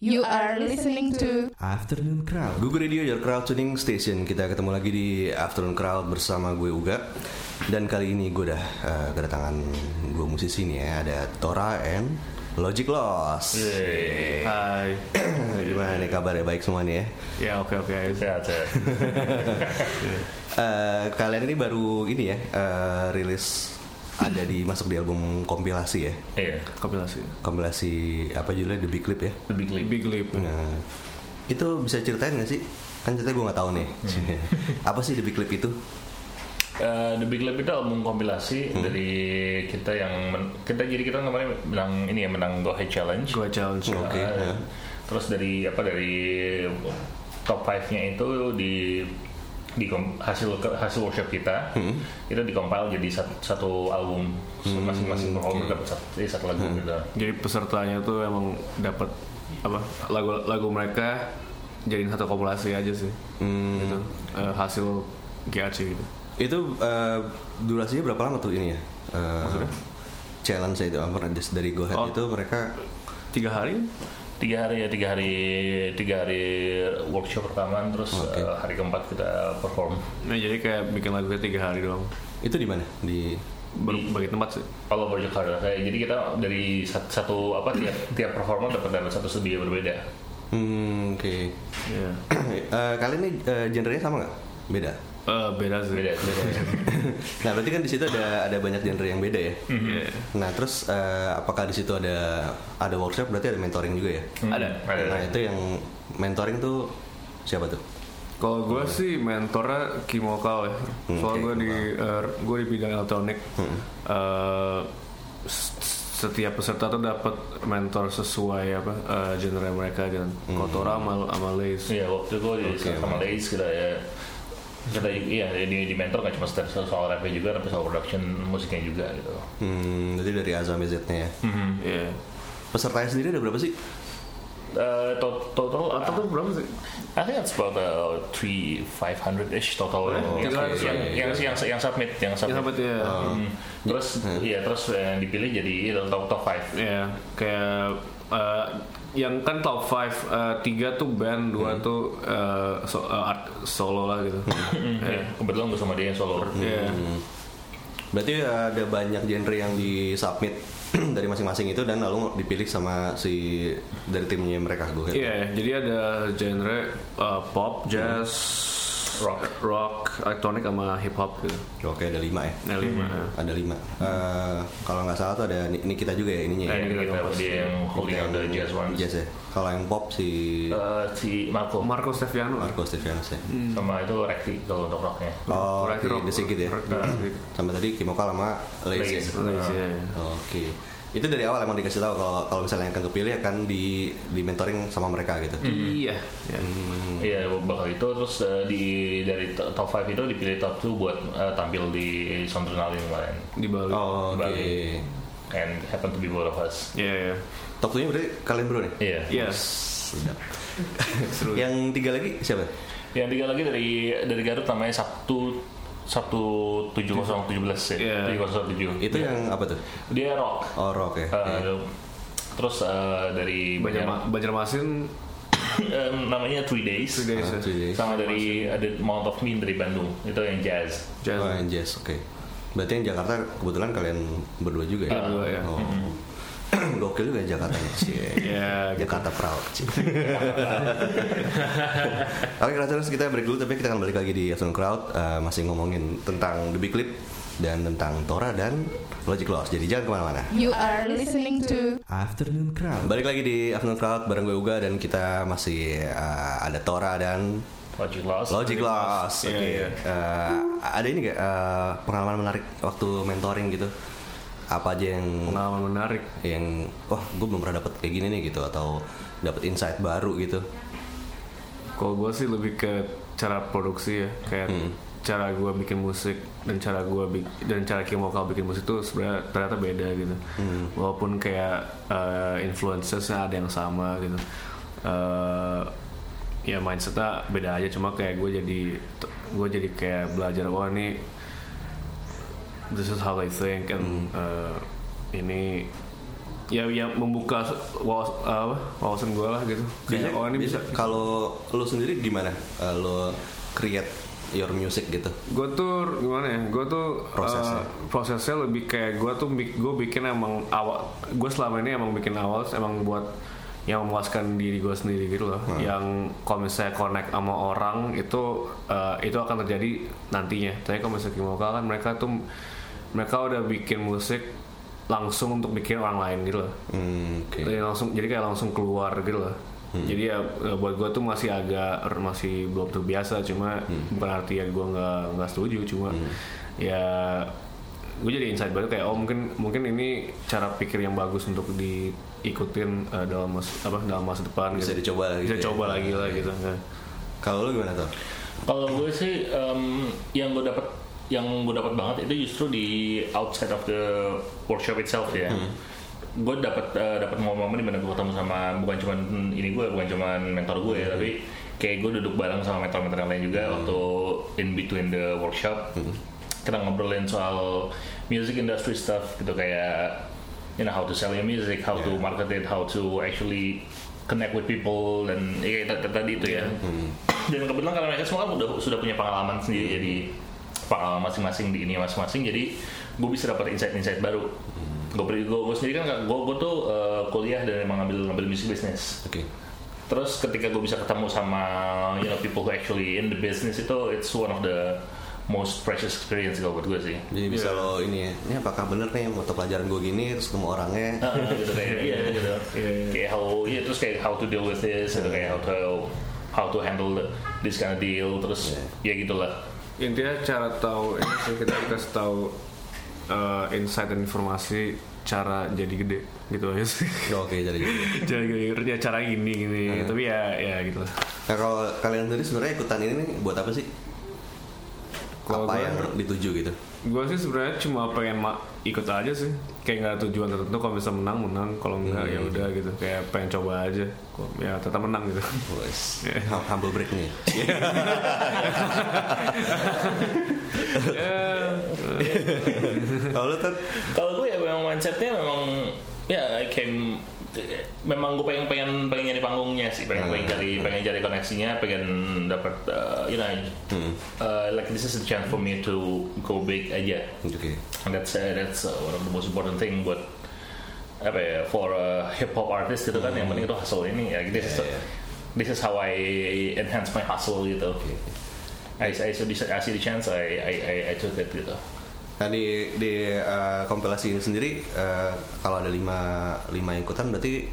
You are listening to Afternoon Crowd. Google Radio Your Crowd Tuning Station. Kita ketemu lagi di Afternoon Crowd bersama gue Uga. Dan kali ini gue udah uh, kedatangan dua musisi nih ya. Ada Tora and Logic Loss Hai. Gimana nih kabarnya? Baik semua nih ya? Ya oke oke. Sehat, sehat. Eh, Kalian ini baru ini ya eh, rilis ada di masuk di album kompilasi ya Iya, Kompilasi. Kompilasi apa judulnya The Big Clip ya The Big Leap. Big Leap. Nah, itu bisa ceritain gak sih? Kan ceritanya gue gak tahu nih Apa sih The Big Clip itu? Eh, The Big Leap itu album kompilasi dari kita yang men- kita jadi kita kemarin menang ini ya menang Go Ahead Challenge. Gua challenge. Oke, Eh, ya. Terus dari apa dari top 5-nya itu di di hasil hasil workshop kita itu dikompil jadi satu, satu album masing-masing performer dapat satu, jadi satu lagu gitu. Jadi pesertanya tuh emang dapat apa lagu lagu mereka jadiin satu kompilasi aja sih. Gitu. Eh, hasil GAC gitu. Itu eh, durasinya berapa lama tuh ini ya? Eh, challenge itu apa dari Go Ahead Oh. itu mereka Tiga hari? Tiga hari ya tiga hari tiga hari workshop pertama terus Oke. eh, hari keempat kita perform Nah, jadi kayak bikin lagunya tiga hari doang. itu di mana? Di Ber- bagi tempat sih. all over Jakarta kayak jadi kita dari sat- satu apa tiap tiap performer dapat dapat satu studio berbeda hmm, oke. Iya. Eh, kalian ini eh, genrenya sama nggak? Beda. Eh, beda sih. beda beda Nah berarti kan di situ ada ada banyak genre yang beda ya. Iya. Nah terus eh, apakah di situ ada ada workshop berarti ada mentoring juga ya? Ada. ada Nah itu yang mentoring tuh siapa tuh? Kalau gue sih mentornya Kimokal ya. Soalnya oke, gue di gue di bidang elektronik. Eh, s- setiap peserta tuh dapat mentor sesuai apa eh, genre mereka kan. Kotora sama sama Lace. Iya waktu itu gue jadi Oke, sama Lace kita ya kita iya di, di mentor nggak cuma soal soal rapnya juga tapi soal production musiknya juga gitu Hmm, jadi dari A sampai Z-nya ya. Iya. Pesertanya sendiri ada berapa sih? Eh, to- total Total tuh berapa sih? I think it's about uh, three five hundred ish total yang, yang, yang, ya? yang, yang, yang submit yang submit, Yang sampai ya. Hmm. terus iya terus yang dipilih jadi top top five Iya, kayak eh, yang kan top 5 tiga tuh band, dua tuh eh, so- eh, art solo lah gitu. Iya, kebetulan gue sama dia yang solo Iya. Berarti ada banyak genre yang di submit dari masing-masing itu dan lalu dipilih sama si dari timnya mereka gue. Iya, jadi ada genre uh, pop, jazz, Rock. rock, elektronik sama hip hop gitu. Oke ada lima ya. Nah, lima. Ada lima. Eh, kalau nggak salah tuh ada Ni- ini kita juga ya ininya. Eh, ya. ini kita dia yang holding on the jazz one Jazz ya. Kalau yang pop si Eh, si Marco Marco Steviano. Marco Stevianus ya. sama itu Rekti kalau untuk rocknya Oh, Rock- di rock- The Sigit ya. rock- rock- Sama tadi Kimokal sama Lace. ya? Iya. Oke. Itu dari awal emang dikasih tahu kalau kalau misalnya yang akan kepilih akan di di mentoring sama mereka gitu. Iya. ya. Iya bakal itu terus eh, di dari to- top 5 itu dipilih top 2 buat eh, tampil di Soundtrack kemarin Di Bali. Oh, oke. Bali. and happen to be both of us Iya, iya. Top 2 berarti kalian berdua nih? iya Yes. Sedap. Seru. yang tiga lagi siapa? yang tiga lagi dari dari Garut namanya Sabtu Sabtu 7017 ya Iya. 7017 Itu yang apa tuh? dia rock Oh, rock ya. Eh, terus eh, dari Banjarma- Banjarmasin Em, namanya Three Days, Three Days. Ya. Three Days. sama dari ada Mount of Mean dari Bandung itu yang jazz Jazz. Oh, yang jazz, oke. Berarti yang Jakarta kebetulan kalian berdua juga ya? Berdua, ya. Oh. Gokil juga Jakarta. Cie. Iya, gitu. Jakarta proud. Cie. Oke, terus kita break dulu tapi kita akan balik lagi di Afternoon Crowd eh, masih ngomongin tentang The Big Clip dan tentang Tora dan Logic Loss. Jadi jangan ke mana-mana. You are listening to Afternoon Crowd. Balik lagi di Afternoon Crowd bareng gue Uga dan kita masih eh, ada Tora dan Logic Loss Logic Loss. Oke. Iya, iya. Eh, ada ini gak eh, pengalaman menarik waktu mentoring gitu? Apa aja yang Pengalaman menarik. yang wah gue belum pernah dapet kayak gini nih gitu atau dapet insight baru gitu? Kalau gue sih lebih ke cara produksi ya, kayak cara gue bikin musik dan cara gue dan cara Kimokal bikin musik tuh sebenarnya ternyata beda gitu. Walaupun kayak uh, influencesnya ada yang sama gitu. Eh, ya mindsetnya beda aja cuma kayak gue jadi gue jadi kayak belajar wah ini this is how I think and uh, ini ya yang membuka wawas, apa, wawasan gue lah gitu. Kayak oh ini bisa. Kalau lo sendiri gimana? Eh, lo create your music gitu? gue tuh gimana ya? Gue tuh Prosesnya. eh, prosesnya. lebih kayak gue tuh gue bikin emang awal gue selama ini emang bikin awal emang buat yang memuaskan diri gue sendiri gitu loh. Yang kalau misalnya connect sama orang itu eh, itu akan terjadi nantinya. Tapi kalau misalnya kan mereka tuh mereka udah bikin musik langsung untuk bikin orang lain gitu loh Hmm, oke. jadi langsung jadi kayak langsung keluar gitu loh jadi ya eh, buat gue tuh masih agak masih belum terbiasa cuma bukan arti ya gue nggak nggak setuju cuma ya gue jadi insight baru kayak oh mungkin mungkin ini cara pikir yang bagus untuk diikutin eh, dalam mas, apa dalam masa depan Bisa gitu. dicoba lagi bisa gitu ya. coba lagi lah gitu Nah. Kalau lo gimana tuh? Kalau gue sih em, yang gue dapat yang gue dapat banget itu justru di outside of the workshop itself ya. Gue dapat eh, dapat momen-momen di mana gue ketemu sama bukan cuma ini gue bukan cuma mentor gue ya, tapi kayak gue duduk bareng sama mentor-mentor yang lain juga waktu in between the workshop. Kita ngobrolin soal music industry stuff gitu kayak you know how to sell your music, how to market it, how to actually connect with people dan ya, kayak tadi itu ya. Dan kebetulan karena mereka semua kan udah sudah punya pengalaman sendiri jadi pengalaman masing-masing di ini masing-masing jadi gue bisa dapat insight-insight baru. Gue gue gue sendiri kan gue gue tuh uh, kuliah dan emang ngambil ngambil music business. Oke. Terus ketika gue bisa ketemu sama you know people who actually in the business itu it's one of the most precious experience kalau buat gue sih. Jadi bisa lo ini ya, ini apakah bener nih mata pelajaran gue gini terus ketemu orangnya Ah, gitu kayak iya gitu kayak how iya terus kayak how to deal with this gitu kayak how to how to handle the- this kind of deal terus ya gitulah intinya cara tahu ini sih kita kasih tahu eh, insight dan informasi cara jadi gede gitu aja sih Oke jadi gitu. cara ya cara gini gini tapi ya ya gitu lah Nah kalau kalian sendiri sebenarnya ikutan ini nih buat apa sih? Kalau apa yang dituju gitu? Gue sih sebenarnya cuma pengen ma- ikut aja sih. Kayak nggak ada tujuan tertentu kalau bisa menang menang. Kalau enggak ya udah gitu. Kayak pengen coba aja. Kok ya tetap menang gitu. Wes, hum- humble break nih. Ya, Kalau tuh kalau gue ya memang mindsetnya memang ya I came memang gue pengen pengen pengen nyari panggungnya sih pengen pengen cari pengen cari koneksinya pengen dapat uh, you know uh, like this is a chance for me to go big aja oke. And that's uh, that's uh, one of the most important thing buat apa ya for a hip hop artist gitu kan yang penting itu hustle ini ya this is Yeah, yeah. this is how I enhance my hustle gitu. I, I, so I see the chance I I, I, I took it gitu. Nah di di eh, kompilasi ini sendiri eh, kalau ada lima lima ikutan berarti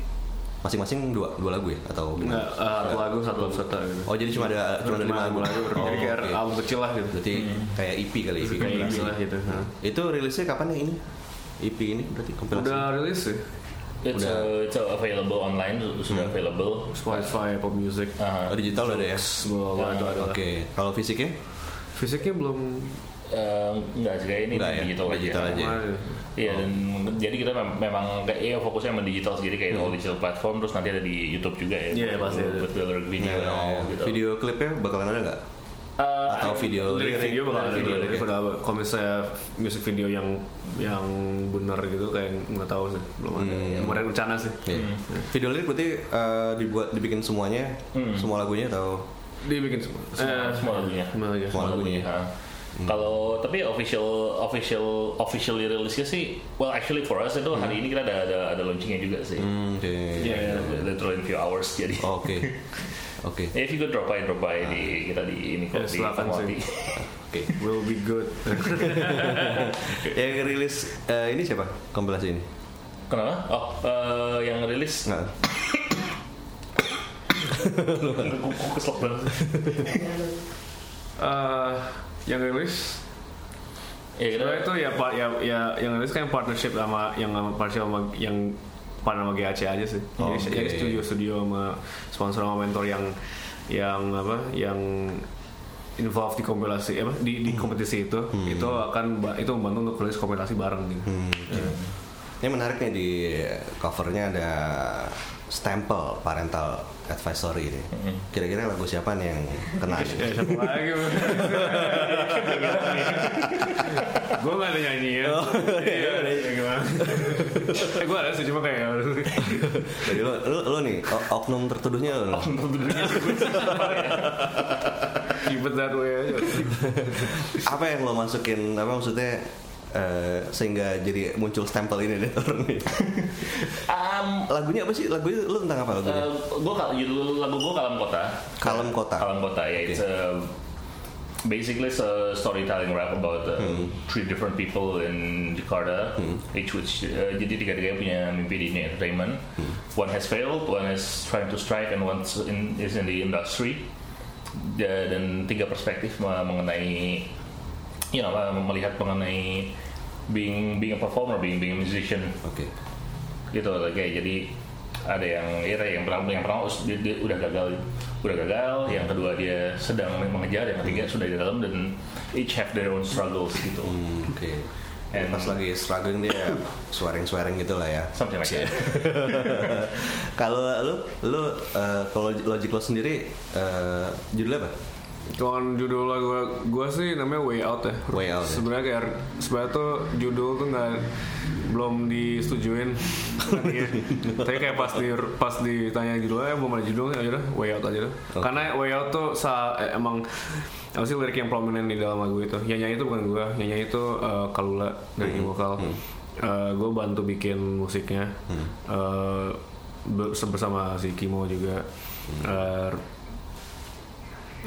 masing-masing dua dua lagu ya atau nggak gimana? eh, satu lagu satu gitu Oh jadi cuma ada cuma ada lima lagu. lagu Oh, jadi kayak oke. album kecil lah gitu Berarti kayak EP kali EP kayak kompilasi. ini lah gitu Nah. Itu rilisnya kapan ya ini? EP ini berarti kompilasi. udah rilis sih It's, Udah. uh, it's uh, available online sudah available. Spotify Apple Music Uh, Oh, digital ada ya? ada ada Oke, kalau fisiknya? fisiknya belum uh, enggak sih kayak ini Enggak ya, digital, digital aja. Iya dan jadi kita mem- memang kayak ya fokusnya sama digital sendiri kayak all digital platform terus nanti ada di YouTube juga ya. Iya, pasti ada. Lyric video and all gitu. Video klipnya bakalan ada nggak? Uh, Atau video lirik lirik? video bakal ada Video video lirik. pada kalau misalnya music video yang yang benar gitu kayak nggak tahu sih belum ada belum ada rencana sih Iya. Video lirik berarti eh, dibuat dibikin semuanya, semua lagunya atau dibikin semua semua, Eh, semua lagunya. semua lagunya. Semua lagunya. Kalau tapi official official officially rilisnya sih, well actually for us itu hari ini kita ada ada, ada launchingnya juga sih. Hmm, oke. Iya. Literally in few hours jadi. Oh, Oke. Oke. Ya, if you could drop by drop by di kita di ini Ya, kok di. Oke. will be good Yang rilis eh, ini siapa? Kompilasi ini? Kenapa? Oh, eh, yang rilis Nggak. Gue kesel banget. Eh, yang rilis? Ya, kita, itu ya pak ya ya yang rilis kan partnership sama yang partnership sama yang partner sama GAC aja sih. Oh, Jadi, studio studio sama sponsor sama mentor yang yang apa? Yang involved di kompilasi apa? Di di kompetisi itu itu akan itu membantu untuk rilis kompilasi bareng gitu. Hmm, Ya. Ini menarik nih di covernya ada stempel parental advisory ini. Kira-kira lagu siapa nih yang kena? Ya siapa lagi? gue gak ada nyanyi ya. Iya, iya, gimana? Eh, gue ada sih cuma kayak Jadi lo, lo, lo nih oknum tertuduhnya lo. it that way aja. Apa yang lo masukin? Apa maksudnya eh, sehingga jadi muncul stempel ini deh orang nih. Um, Lagunya apa sih? Lagunya lo tentang apa lagunya? gue judul lagu gue Kalam Kota. Kalem Kota. Kalam Kota ya, it's a, basically it's a storytelling rap about uh, three different people in Jakarta, each which uh, jadi tiga-tiga punya mimpi di dunia entertainment. One has failed, one is trying to strike, and one in, is in the industry. Da- Dan tiga perspektif me- mengenai, you know, uh, melihat mengenai being being a performer, being being a musician Oke. gitu kayak jadi ada yang ya yang pertama yang pertama us- dia, dia udah gagal udah gagal yang kedua dia sedang mengejar yang ketiga sudah di dalam dan each have their own struggles gitu Hmm, Oke. And- Pas lagi struggling dia swearing-swearing gitu lah ya. something like that Kalau lu, lu eh, kalau logic lo sendiri eh, judulnya apa? Kalau judul lagu gue sih namanya Way Out ya. Way Out, ya. Sebenarnya kayak sebenarnya tuh judul tuh nggak belum disetujuin. Tapi kayak pas di pas ditanya judulnya belum ada judulnya aja dah Way Out aja dah. Oke. Karena Way Out tuh sa- eh, emang apa sih lirik yang prominent di dalam lagu itu. Yang nyanyi itu bukan gue, yang nyanyi itu eh, Kalula dari Hmm. vokal. gue bantu bikin musiknya Hmm. Eh, be- bersama si Kimo juga. Eh,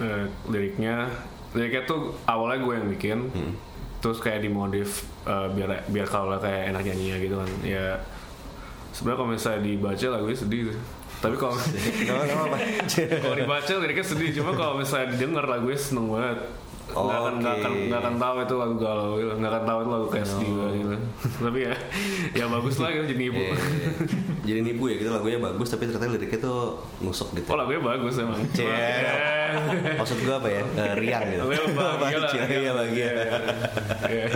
eh, liriknya liriknya tuh awalnya gue yang bikin terus kayak dimodif eh, biar biar kalau kayak enak nyanyinya gitu kan ya sebenarnya kalau misalnya dibaca lagunya sedih sih. tapi kalau kalau dibaca liriknya sedih cuma kalau misalnya didengar lagunya seneng banget nggak akan nggak akan nggak akan tahu itu lagu galau gitu nggak akan tahu itu lagu kayak sedih banget gitu tapi ya ya bagus lah gitu jadi ibu Iya, iya. Jadi nipu ya gitu lagunya bagus tapi ternyata liriknya tuh nusuk gitu. oh lagunya bagus emang. Eh. Maksud gua apa ya? Eh, riang gitu. Bahagia lah Iya bahagia. Iya.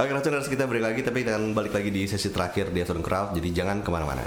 Oke, Ratuners kita break lagi tapi kita akan balik lagi di sesi terakhir di Afternoon Crowd. Jadi jangan ke mana-mana.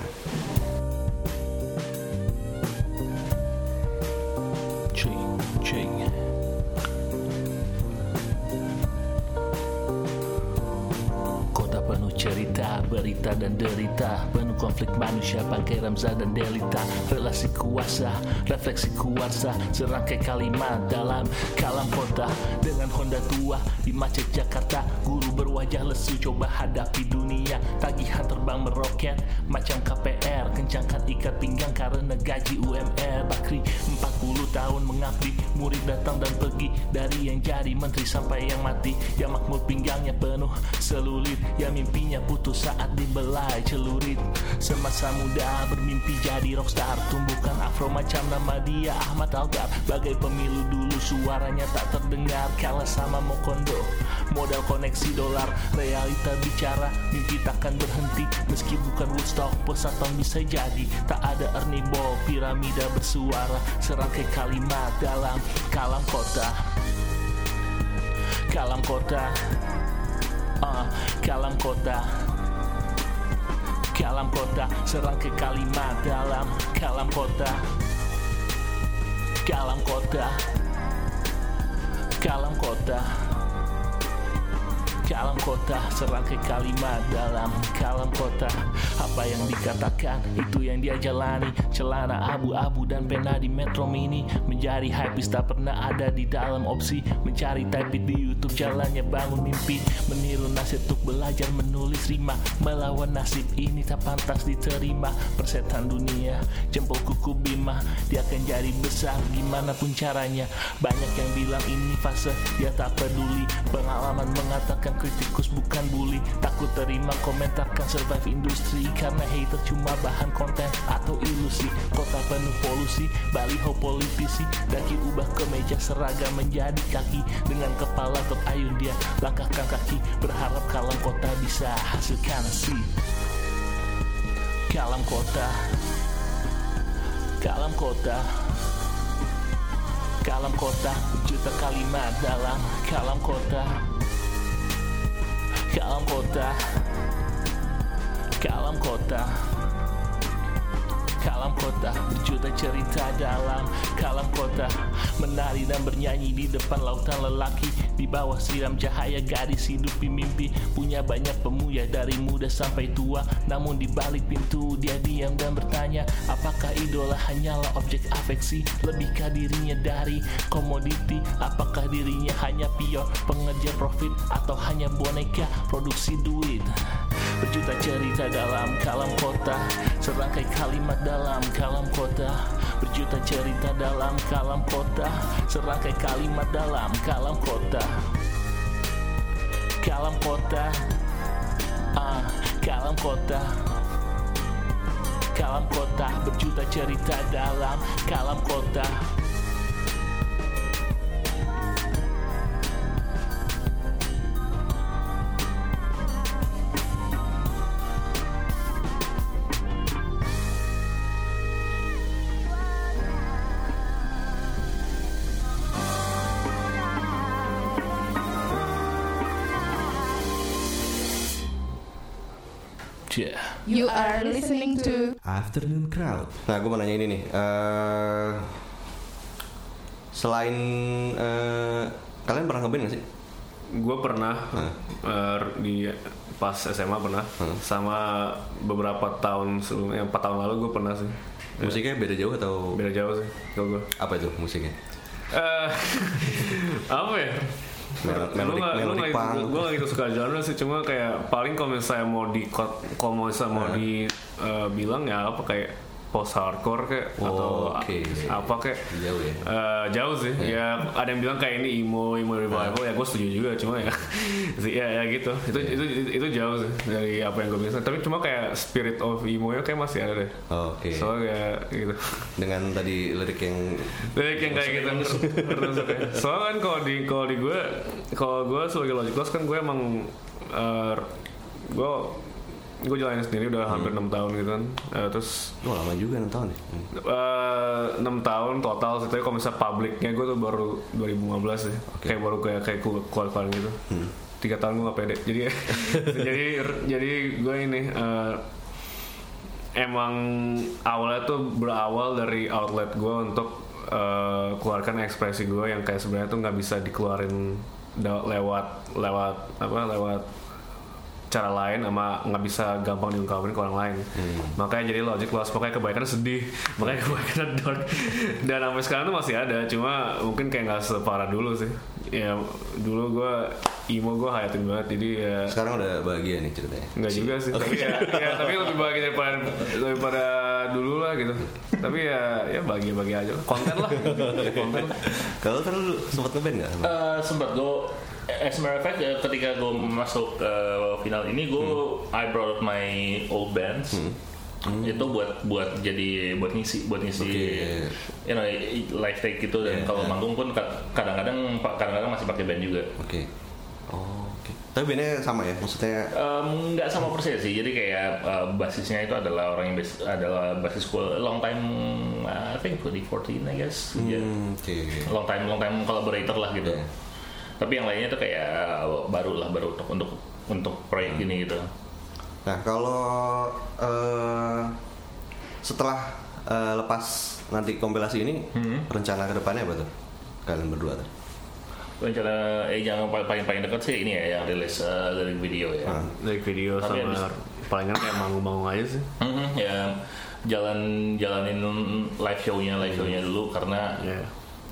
Cerita, dan derita Penuh konflik manusia pakai Ramza dan Delita. Relasi kuasa, refleksi kuasa Serangkai kalimat dalam kalam kota Dengan Honda tua di macet Jakarta. Guru berwajah lesu coba hadapi dunia. Tagihan terbang meroket macam KPR Kencangkan ikat pinggang karena gaji UMR Bakri 40 tahun mengabdi Murid datang dan pergi. Dari yang jadi menteri sampai yang mati. Yang makmur pinggangnya penuh selulit Yang mimpinya putus saat dibelai celurit Semasa muda bermimpi jadi rockstar. Tumbuhkan afro macam nama dia Ahmad Albar Bagai pemilu dulu suaranya tak terdengar. Kalah sama Mokondo. Modal koneksi dolar Realita bicara. Mimpi takkan berhenti Meski bukan Woodstock. Pesaton bisa jadi Tak ada Ernie Ball. Piramida bersuara Serangkai kalimat dalam kalam kota. Kalam kota. Ah, Kalam kota Kalam kota Serangkai kalimat dalam kalam kota Kalam kota. Kalam kota. Kalam kota Serangkai kalimat dalam kalam kota. Apa yang dikatakan Itu yang dia jalani. Celana abu-abu dan pena di Metro Mini. Menjadi hypebeast tak pernah ada di dalam opsi. Mencari type di Youtube Jalannya bangun mimpi. Meniru nasib untuk belajar menulis rima. Melawan nasib ini tak pantas diterima. Persetan dunia Jempol kuku bima. Dia akan jadi besar Gimana pun caranya. Banyak yang bilang ini fase Dia tak peduli. Pengalaman mengatakan kritikus bukan bully. Takut terima komentarkan survive industri. Karena hater cuma bahan konten atau ilusi. Kota penuh polusi Baliho politisi. Daki ubah ke meja seragam menjadi kaki. Dengan kepala terayun dia Langkahkan kaki. Berharap kalam kota bisa hasilkan si Kalam kota. Kalam kota. Kalam kota Juta kalimat dalam kalam kota Kalam kota. Kalam kota Kalam kota berjuta cerita dalam kalam kota. Menari dan bernyanyi di depan lautan lelaki. Di bawah siram cahaya gadis hidupi mimpi. Punya banyak pemuja dari muda sampai tua. Namun di balik pintu dia diam dan bertanya Apakah idola hanyalah objek afeksi? Lebihkah dirinya dari komoditi? Apakah dirinya hanya pion pengejar profit Atau hanya boneka produksi duit? Berjuta cerita dalam kalam kota. Serangkai kalimat dalam kalam kota Berjuta cerita dalam kalam kota Serangkai kalimat dalam kalam kota. Kalam kota Ah, kalam kota. Kalam kota Berjuta cerita dalam kalam kota Afternoon Crowd. Nah, gue mau nanya ini nih. eh selain eh, kalian pernah ngeband gak sih? gue pernah eh, di pas SMA pernah sama beberapa tahun sebelumnya empat tahun lalu gue pernah sih Musiknya beda jauh atau beda jauh sih kalau gue apa itu musiknya? Eh, apa ya melodic- gue melodic gak, punk. gue gak gitu suka genre sih cuma kayak paling kalau misalnya mau di kalau misalnya mau di eh, bilang ya apa kayak post hardcore kayak Oh, atau oke. apa kayak Jauh ya. Eh, jauh sih. Ya ada yang bilang kayak ini emo emo revival. Ya gue setuju juga cuma ya. Sih, ya ya gitu. Itu itu itu jauh sih dari apa yang gue bilang tapi cuma kayak spirit of emo nya kayak masih ada deh. Oh, Oke. soalnya kayak gitu. Dengan tadi lirik yang Lirik yang kayak gitu oke. Soalnya kan kalau di kalau di gue kalau gue sebagai logic loss kan gue emang eh, gue gue jalanin sendiri udah hampir enam tahun gitu kan. Eh, terus oh, lama juga 6 tahun ya. Hmm. eh, enam tahun total sih. Tapi kalau misalnya publiknya gue tuh baru 2015 sih kayak baru kayak kayak keluar keluar gitu. Tiga tahun gue gak pede. Jadi jadi jadi gue ini eh, emang awalnya tuh berawal dari outlet gue untuk eh, keluarkan ekspresi gue yang kayak sebenarnya tuh nggak bisa dikeluarin lewat lewat apa lewat cara lain sama nggak bisa gampang diungkapin ke orang lain. Makanya jadi logic loss makanya kebaikan sedih makanya kebaikan dark. Dan sampai sekarang tuh masih ada cuma mungkin kayak nggak separah dulu sih. Ya dulu gue emo gue hayatin banget jadi ya Sekarang udah bahagia nih ceritanya. Enggak juga sih, tapi ya, ya tapi lebih bahagia daripada daripada dulu lah gitu. Tapi ya ya bahagia-bahagia aja. lah. Konten lah. Konten. Kalau kan lu sempat ngeband nggak? sama? Eh, sempat gue as a matter of fact eh, ketika gue masuk ke final ini gue I brought out my old bands itu buat buat jadi buat ngisi buat ngisi Oke. you know live take gitu dan Yeah, kalau yeah. manggung pun ka- kadang-kadang kadang-kadang masih pakai band juga Oke. Oh, oke. Tapi bandnya sama ya? Maksudnya nggak sama persis sih jadi kayak eh, basisnya itu adalah orang yang bas- adalah basis gue long time I think 2014 I guess Yeah. hmm, oke. long time long time collaborator lah gitu Iya. tapi yang lainnya tuh kayak baru lah baru untuk untuk untuk proyek ini gitu Nah, kalau eh, setelah eh, lepas nanti kompilasi ini, rencana ke depannya apa tuh? Kalian berdua tuh? Rencana eh yang paling paling, dekat sih ini ya yang rilis eh, dari video ya Ah. Dari video Tapi sama abis- palingan kayak manggung-manggung aja sih. Mhm, ya jalan jalanin live show-nya live show-nya dulu karena Ya.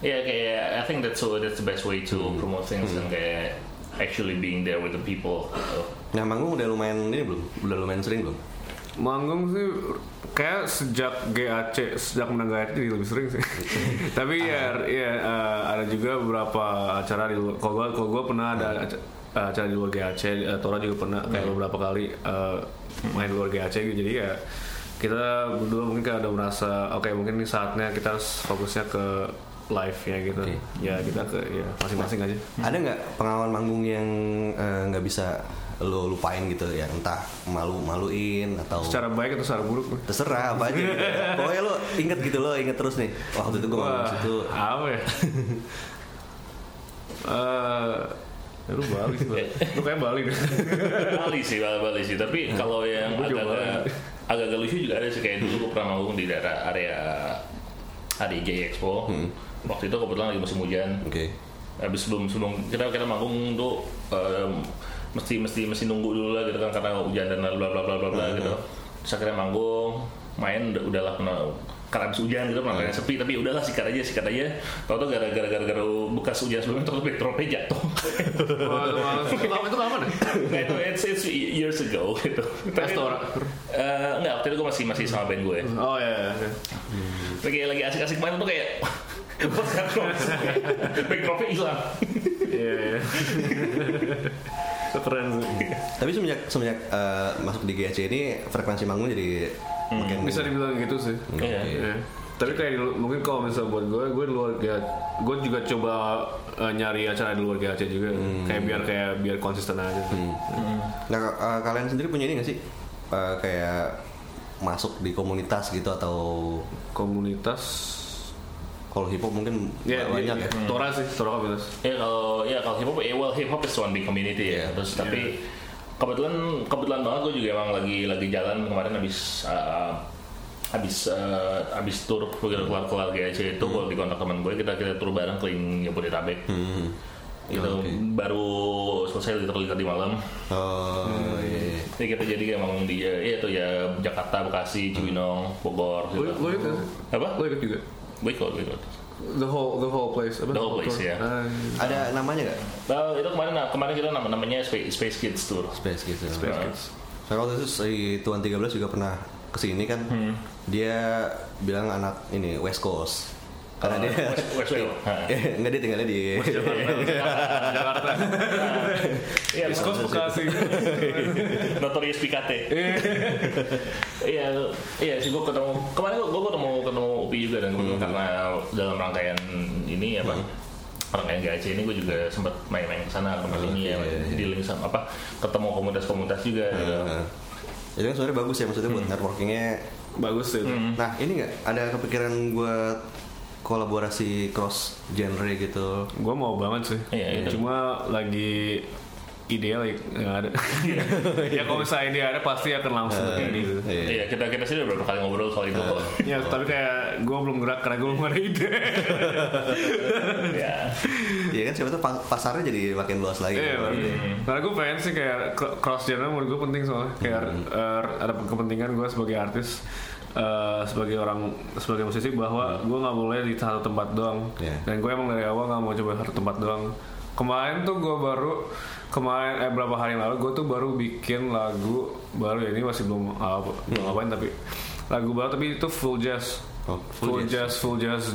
ya kayak I think that's so that's the best way to promote things and kayak actually being there with the people gitu. Nah, manggung udah lumayan ini belum? Udah lumayan sering belum? Manggung sih kayak sejak GAC sejak menang GAC jadi lebih sering sih. Tapi ya ya eh, ada juga beberapa acara di luar. Kalau gua kalau gua pernah ada aca- acara di luar GAC, eh, Tora juga pernah kayak beberapa kali eh, main di luar GAC gitu. Jadi ya kita berdua mungkin kayak ada merasa oke mungkin ini saatnya kita harus fokusnya ke live ya gitu. Oke. Ya kita ke ya masing-masing aja. Ada nggak pengalaman manggung yang eh, nggak bisa lo lupain gitu ya? Entah malu-maluin atau Secara baik atau secara buruk? terserah apa aja gitu. ya. Pokoknya lo inget gitu lo inget terus nih. Waktu itu gue Wah, situ. apa ya? Eh, Ya, lu Bali sih. Lu kayak Bali deh. Bali sih, Bali, Bali sih. Tapi kalau yang agak-agak agak lucu juga ada sih kayak dulu gue pernah manggung di daerah area area J Expo. Waktu itu kebetulan lagi musim hujan. Oke. Habis sebelum sebelum kita kita manggung tuh em, mesti mesti mesti nunggu dulu lah gitu kan karena hujan dan bla bla bla bla bla gitu. Terus akhirnya manggung, main udah udahlah kena karena habis hujan gitu pernah kayak sepi tapi udahlah sikat aja sikat aja tau tuh gara-gara gara-gara bekas hujan sebelumnya terus backdropnya jatuh Wah, itu? Itu lama itu lama deh. nah itu it's, it's years ago gitu Tapi-. Eh, enggak waktu itu gue masih masih sama band gue Oh ya. ya. lagi lagi asik-asik main tuh kayak backdropnya hilang Iya, iya. Keren sih. Tapi semenjak semenjak eh, masuk di GAC ini frekuensi manggung jadi makin Bisa dibilang gitu sih. Oke. Iya. Iya. Tapi kayak mungkin kalau misalnya buat gue, gue di luar kayak gue juga coba eh, nyari acara di luar GAC juga, kayak biar kayak biar konsisten aja. Sih. Nah, eh, kalian sendiri punya ini gak sih? Eh, kayak masuk di komunitas gitu atau Komunitas, kalau hip hop mungkin ya, banyak ya, ya. Tora sih, Tora komunitas. ya kalau ya kalau hip hop ya well hip hop is one big community ya Iya. terus tapi kebetulan kebetulan banget gue juga emang lagi lagi jalan kemarin habis uh, habis uh, habis tur begitu keluar keluar GAC itu gue di kontak teman gue kita kita tur bareng keliling Jabodetabek Hmm. gitu Oke. baru selesai liter-liter di malam Oh, iya. Jadi kita jadi emang di ya itu ya Jakarta, Bekasi, Cibinong, Bogor Lo gitu. lo ikut? Apa? Lo ikut juga? Gue ikut. The whole the whole place. Apa? The whole place, tour? ya. Ah, Ada namanya gak? Nah, itu kemarin kemarin kita nama namanya Space, Space Kids Tour. Space gitu. Space Nah. Kids. Saya waktu itu si Tuan 13 juga pernah ke sini kan. Dia bilang anak ini West Coast. Karena Oh, dia West, Westwell. Nah. Enggak dia tinggalnya di Jakarta. Iya, East Coast Bekasi. Notorious PKT. Iya, iya sih gue ketemu kemarin gue ketemu ketemu Upi juga dan gue karena dalam rangkaian ini apa rangkaian GAC ini gue juga sempat main-main ke sana tempat ini ya Oke, iya, iya. di link sama apa ketemu komunitas-komunitas juga gitu. Nah, itu kan sebenarnya bagus ya maksudnya buat networkingnya. Bagus sih. itu. Nah ini nggak ada kepikiran buat kolaborasi cross genre gitu? Gue mau banget sih. Iya, iya. Cuma lagi ideal ya nggak ada. ya kalau misalnya ini ada pasti akan langsung begini gitu. Iya. Iya kita kita sih udah beberapa kali ngobrol soal itu kok. Ya tapi kayak gue belum gerak karena gue belum ada ide. ya. Iya kan siapa tuh pa- pasarnya jadi makin luas lagi. Iya, kan? baru. Karena gue pengen sih kayak cro- cross genre menurut gue penting soalnya kayak eh, ada kepentingan gue sebagai artis eh, sebagai orang sebagai musisi bahwa gue nggak boleh di satu tempat doang Iya. dan gue emang dari awal nggak mau coba satu tempat doang kemarin tuh gue baru kemarin eh berapa hari lalu gue tuh baru bikin lagu baru ya ini masih belum apa belum ngapain tapi lagu baru tapi itu full jazz. Oh, full, jazz. full jazz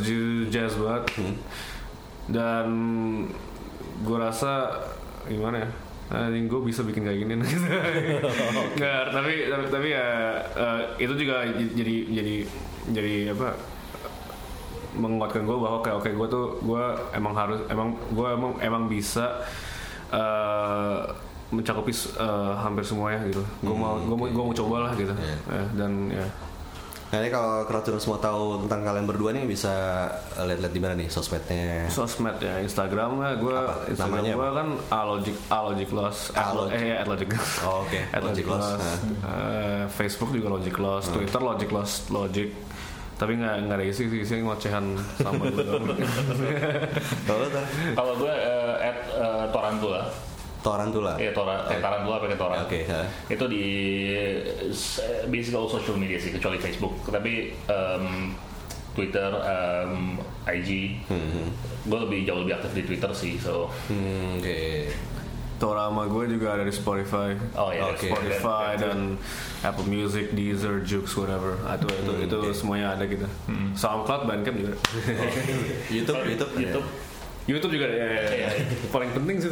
jazz banget. Dan gue rasa gimana ya Nah, gue bisa bikin kayak gini. Nggak tapi tapi, tapi ya eh, itu juga jadi jadi jadi apa menguatkan gue bahwa kayak oke gue tuh gue emang harus emang gue emang emang bisa eh, mencakupi eh, hampir semuanya gitu gue mau gue mau gue mau coba lah gitu Iya. Eh, dan ya Nah ini kalau Crowdtuners mau tahu tentang kalian berdua nih bisa lihat-lihat di mana nih sosmednya? sosmed ya Instagram lah gue? Instagram gue kan alogic alogic loss Alogic. eh at logic Oh, oke. at Logic logic Loss. loss. Eh, Facebook juga logic loss Twitter logic loss logic tapi nggak nggak ada isi sih ngocehan sama gue. Kalau gue eh, at eh, Torantula, Tarantula. ya Tora, eh, Tarantula pakai Tora. Oke. Itu di eh, basically all social media sih kecuali Facebook. Tapi em, Twitter, em, IG, gue lebih jauh lebih aktif di Twitter sih. So, Hmm, Oke. Sama gue juga ada di Spotify oh ya, Oke. Spotify dan Apple Music, Deezer, Joox, whatever. Itu itu Hmm, itu oke. semuanya ada gitu. SoundCloud, Bandcamp juga. YouTube, YouTube, YouTube. YouTube juga ya, ya, ya. paling penting sih.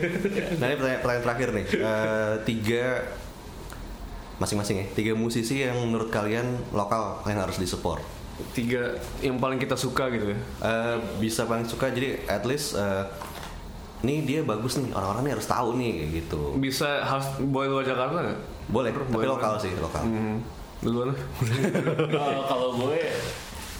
Nah ini pertanyaan, pertanyaan terakhir nih. Eh, tiga masing-masing ya. Tiga musisi yang menurut kalian lokal kalian harus disupport. Tiga yang paling kita suka gitu ya. Eh, bisa paling suka jadi at least eh, nih dia bagus nih orang-orang nih harus tahu nih kayak gitu. Bisa harus boleh luar Jakarta nggak? Boleh, tapi Boleh. lokal sih lokal. Hmm, duluan lah. Kalau kalau gue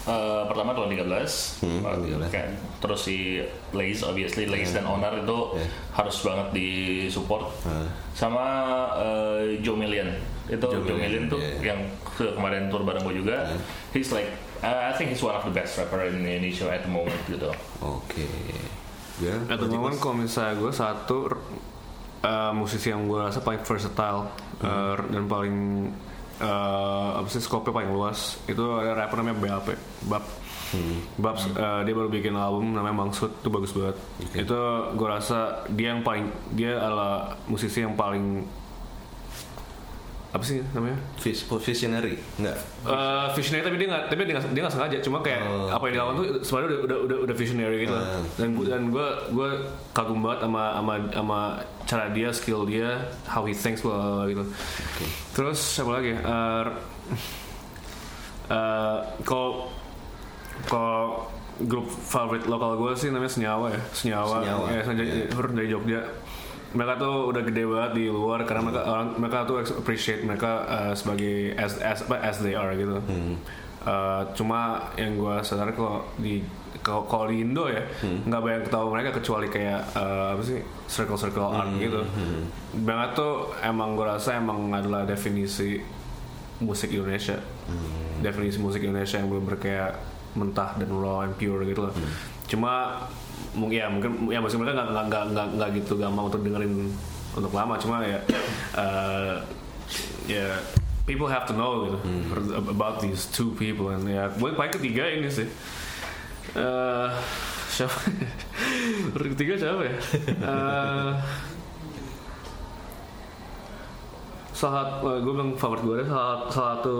eh, pertama tahun 13, Hmm, 13. Kan. terus si Lace obviously Lace dan Onar itu Yeah. harus banget di support Ah. sama eh, Joe Million itu Joe Joe, Million, Million tuh yeah. yang ke- kemarin tour bareng gue juga he's like uh, I think he's one of the best rapper in Indonesia at the moment gitu Oke. Ya, At the berarti moment Mas- kalau misalnya gue satu uh, musisi yang gue rasa paling versatile uh, dan paling uh, apa sih skopnya paling luas itu ada rapper namanya BAP Bab Babs uh, dia baru bikin album namanya Mangsud itu bagus banget. Itu gue rasa dia yang paling dia adalah musisi yang paling apa sih namanya? Vis- visionary enggak. Eh, visionary tapi dia nggak tapi dia nggak dia nggak sengaja. Cuma kayak Oh, apa yang dilakukan tuh sebenarnya udah udah udah, udah visionary gitu. Ah. dan gua dan gue gue kagum banget sama sama sama cara dia skill dia how he thinks blah, gitu. Terus siapa lagi Eh, eh, kalau kalau grup favorit lokal gue sih namanya Senyawa ya. Senyawa, Senyawa, ya sengaja iya. dari Jogja mereka tuh udah gede banget di luar karena mereka orang mereka tuh appreciate mereka uh, sebagai as as apa, as they are gitu. Uh, cuma yang gue sadar kalau di kalau di Indo ya nggak banyak tahu mereka kecuali kayak uh, apa sih circle circle art gitu. Banget tuh emang gue rasa emang adalah definisi musik Indonesia. Definisi musik Indonesia yang bener kayak mentah dan raw and pure gitu loh. Cuma mungkin ya mungkin ya maksud mereka nggak nggak nggak nggak gitu gampang untuk dengerin untuk lama. Cuma ya eh, ya people have to know gitu about these two people. And ya gue paling ketiga ini sih. Eh, siapa? Ketiga siapa ya? Eh, salah satu gue bilang favorit gue ada salah, salah satu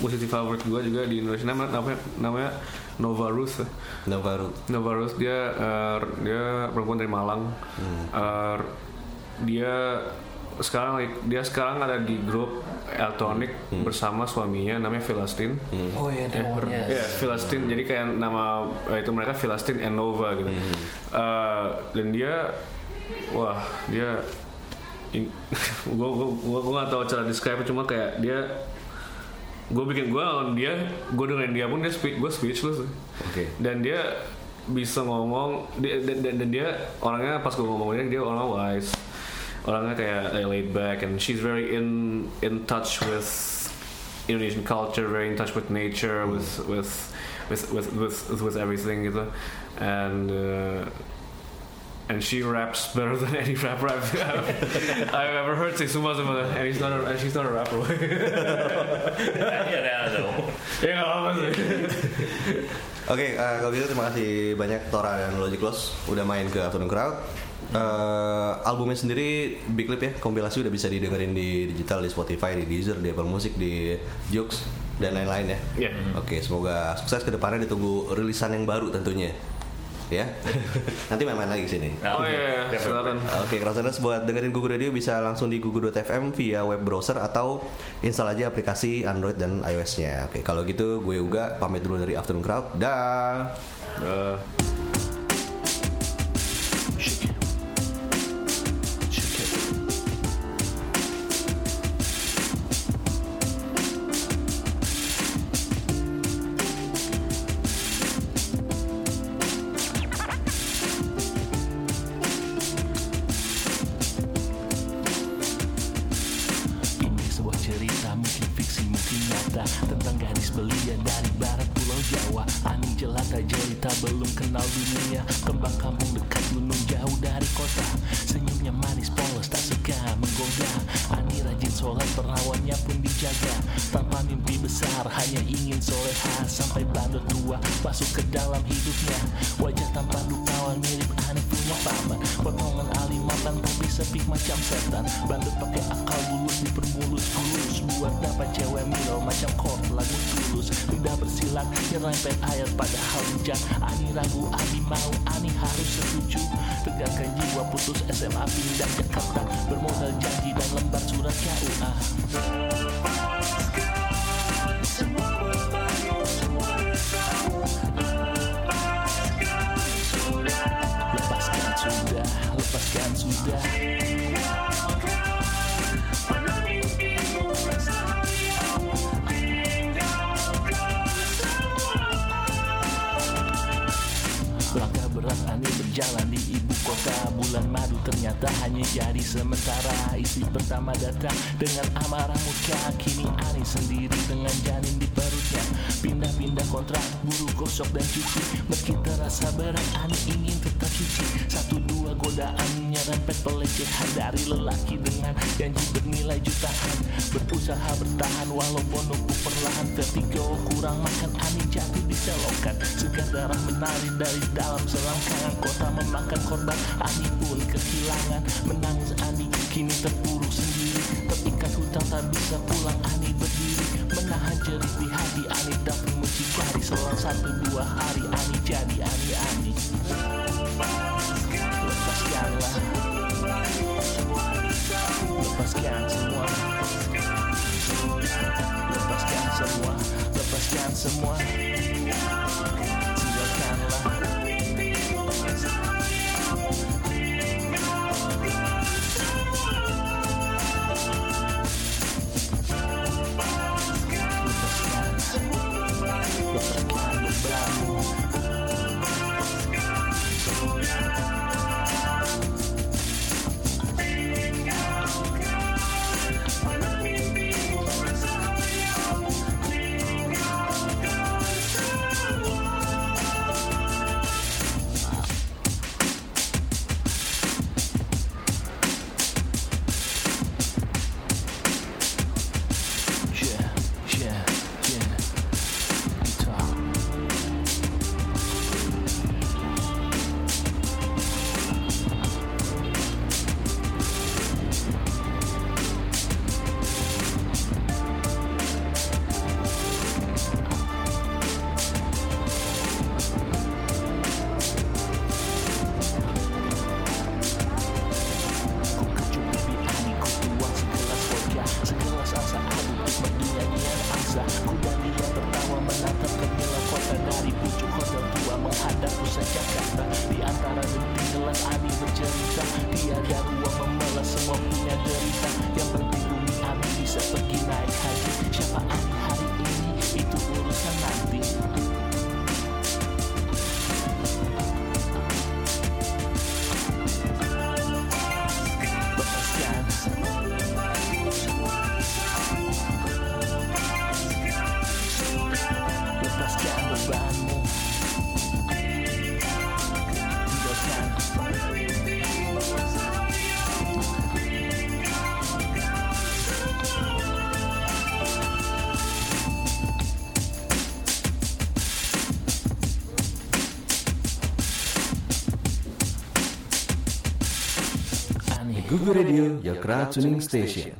musisi favorit gue juga di Indonesia namanya namanya, namanya Nova Ruth ya. Navaru Nova Rose dia eh, dia perempuan dari Malang. Eh, dia sekarang dia sekarang ada di grup elektronik bersama suaminya namanya Philastin. Oh iya, Ya, ya, Philastin. Jadi kayak nama eh, itu mereka Philastin and Nova gitu. Eh, dan dia wah, dia gue gue gue gue nggak tahu cara describe cuma kayak dia gue bikin gue lawan dia gue dengerin dia pun dia speak gue speechless. Oke. dan dia bisa ngomong dia, dan, dan, dan dia orangnya pas gue ngomong dia orangnya wise. Orangnya kayak eh, laid back and she's very in in touch with Indonesian culture very in touch with nature with with with with with, with everything gitu. And uh, and she raps better than any rapper I've, I've, I've ever heard semua semua and he's not a, and she's not a rapper Iya, ada dong. ya apa sih Oke, eh, kalau gitu terima kasih banyak Tora dan Logic Loss udah main ke Afternoon Crowd. Eh, albumnya sendiri Big Lip ya, kompilasi udah bisa didengerin di digital di Spotify, di Deezer, di Apple Music, di Joox dan lain-lain ya. Iya. Oke, semoga sukses ke depannya ditunggu rilisan yang baru tentunya. Ya. Nanti main-main lagi ke sini. oh iya yeah, silakan Oke, Crowdsters buat dengerin Google Radio bisa langsung di google.fm via web browser atau install aja aplikasi Android dan iOS-nya. Oke, kalau gitu gue Uga pamit dulu dari Afternoon Crowd. Dah. Eh, sholat perawannya pun dijaga. Tanpa mimpi besar hanya ingin soleha. Sampai bandot tua masuk ke dalam hidupnya. Wajah tampan rupawan mirip Ani punya paman Potongan alimatan tapi sepi macam setan. Bandot pakai akal bulus dipermulus-mulus Buat dapat cewek Bersilat nyerempet ayat padahal hujan. Ani ragu, Ani mau, Ani harus setuju. Tegakkan jiwa putus SMA pindah Jakarta Bermodal janji dan lembar surat KUA madu ternyata hanya jadi sementara. Istri pertama datang dengan amarah muka Kini Ani sendiri dengan janin di perutnya. Pindah-pindah kontrak, buru gosok dan cuci. Meski terasa berat, Ani ingin tetap suci. Satu dua godaan nyerempet pelecehan Dari lelaki dengan janji bernilai jutaan. Berusaha bertahan walaupun lumpuh perlahan. Vertigo kurang makan Ani jatuh di selokan. Segar darah menari dari dalam selangkangan Kota memakan korban. Ani pun kehilangan. Menangis Ani kini terpuruk sendiri. Terikat hutang tak bisa pulang Ani berdiri. Menahan jerih di hati Ani dapat mucikari Selang satu dua hari Ani jadi Ani Ani. Lepaskanlah Lepaskan semua. Lepaskan semua. Lepaskan semua Radio, your crowd tuning station.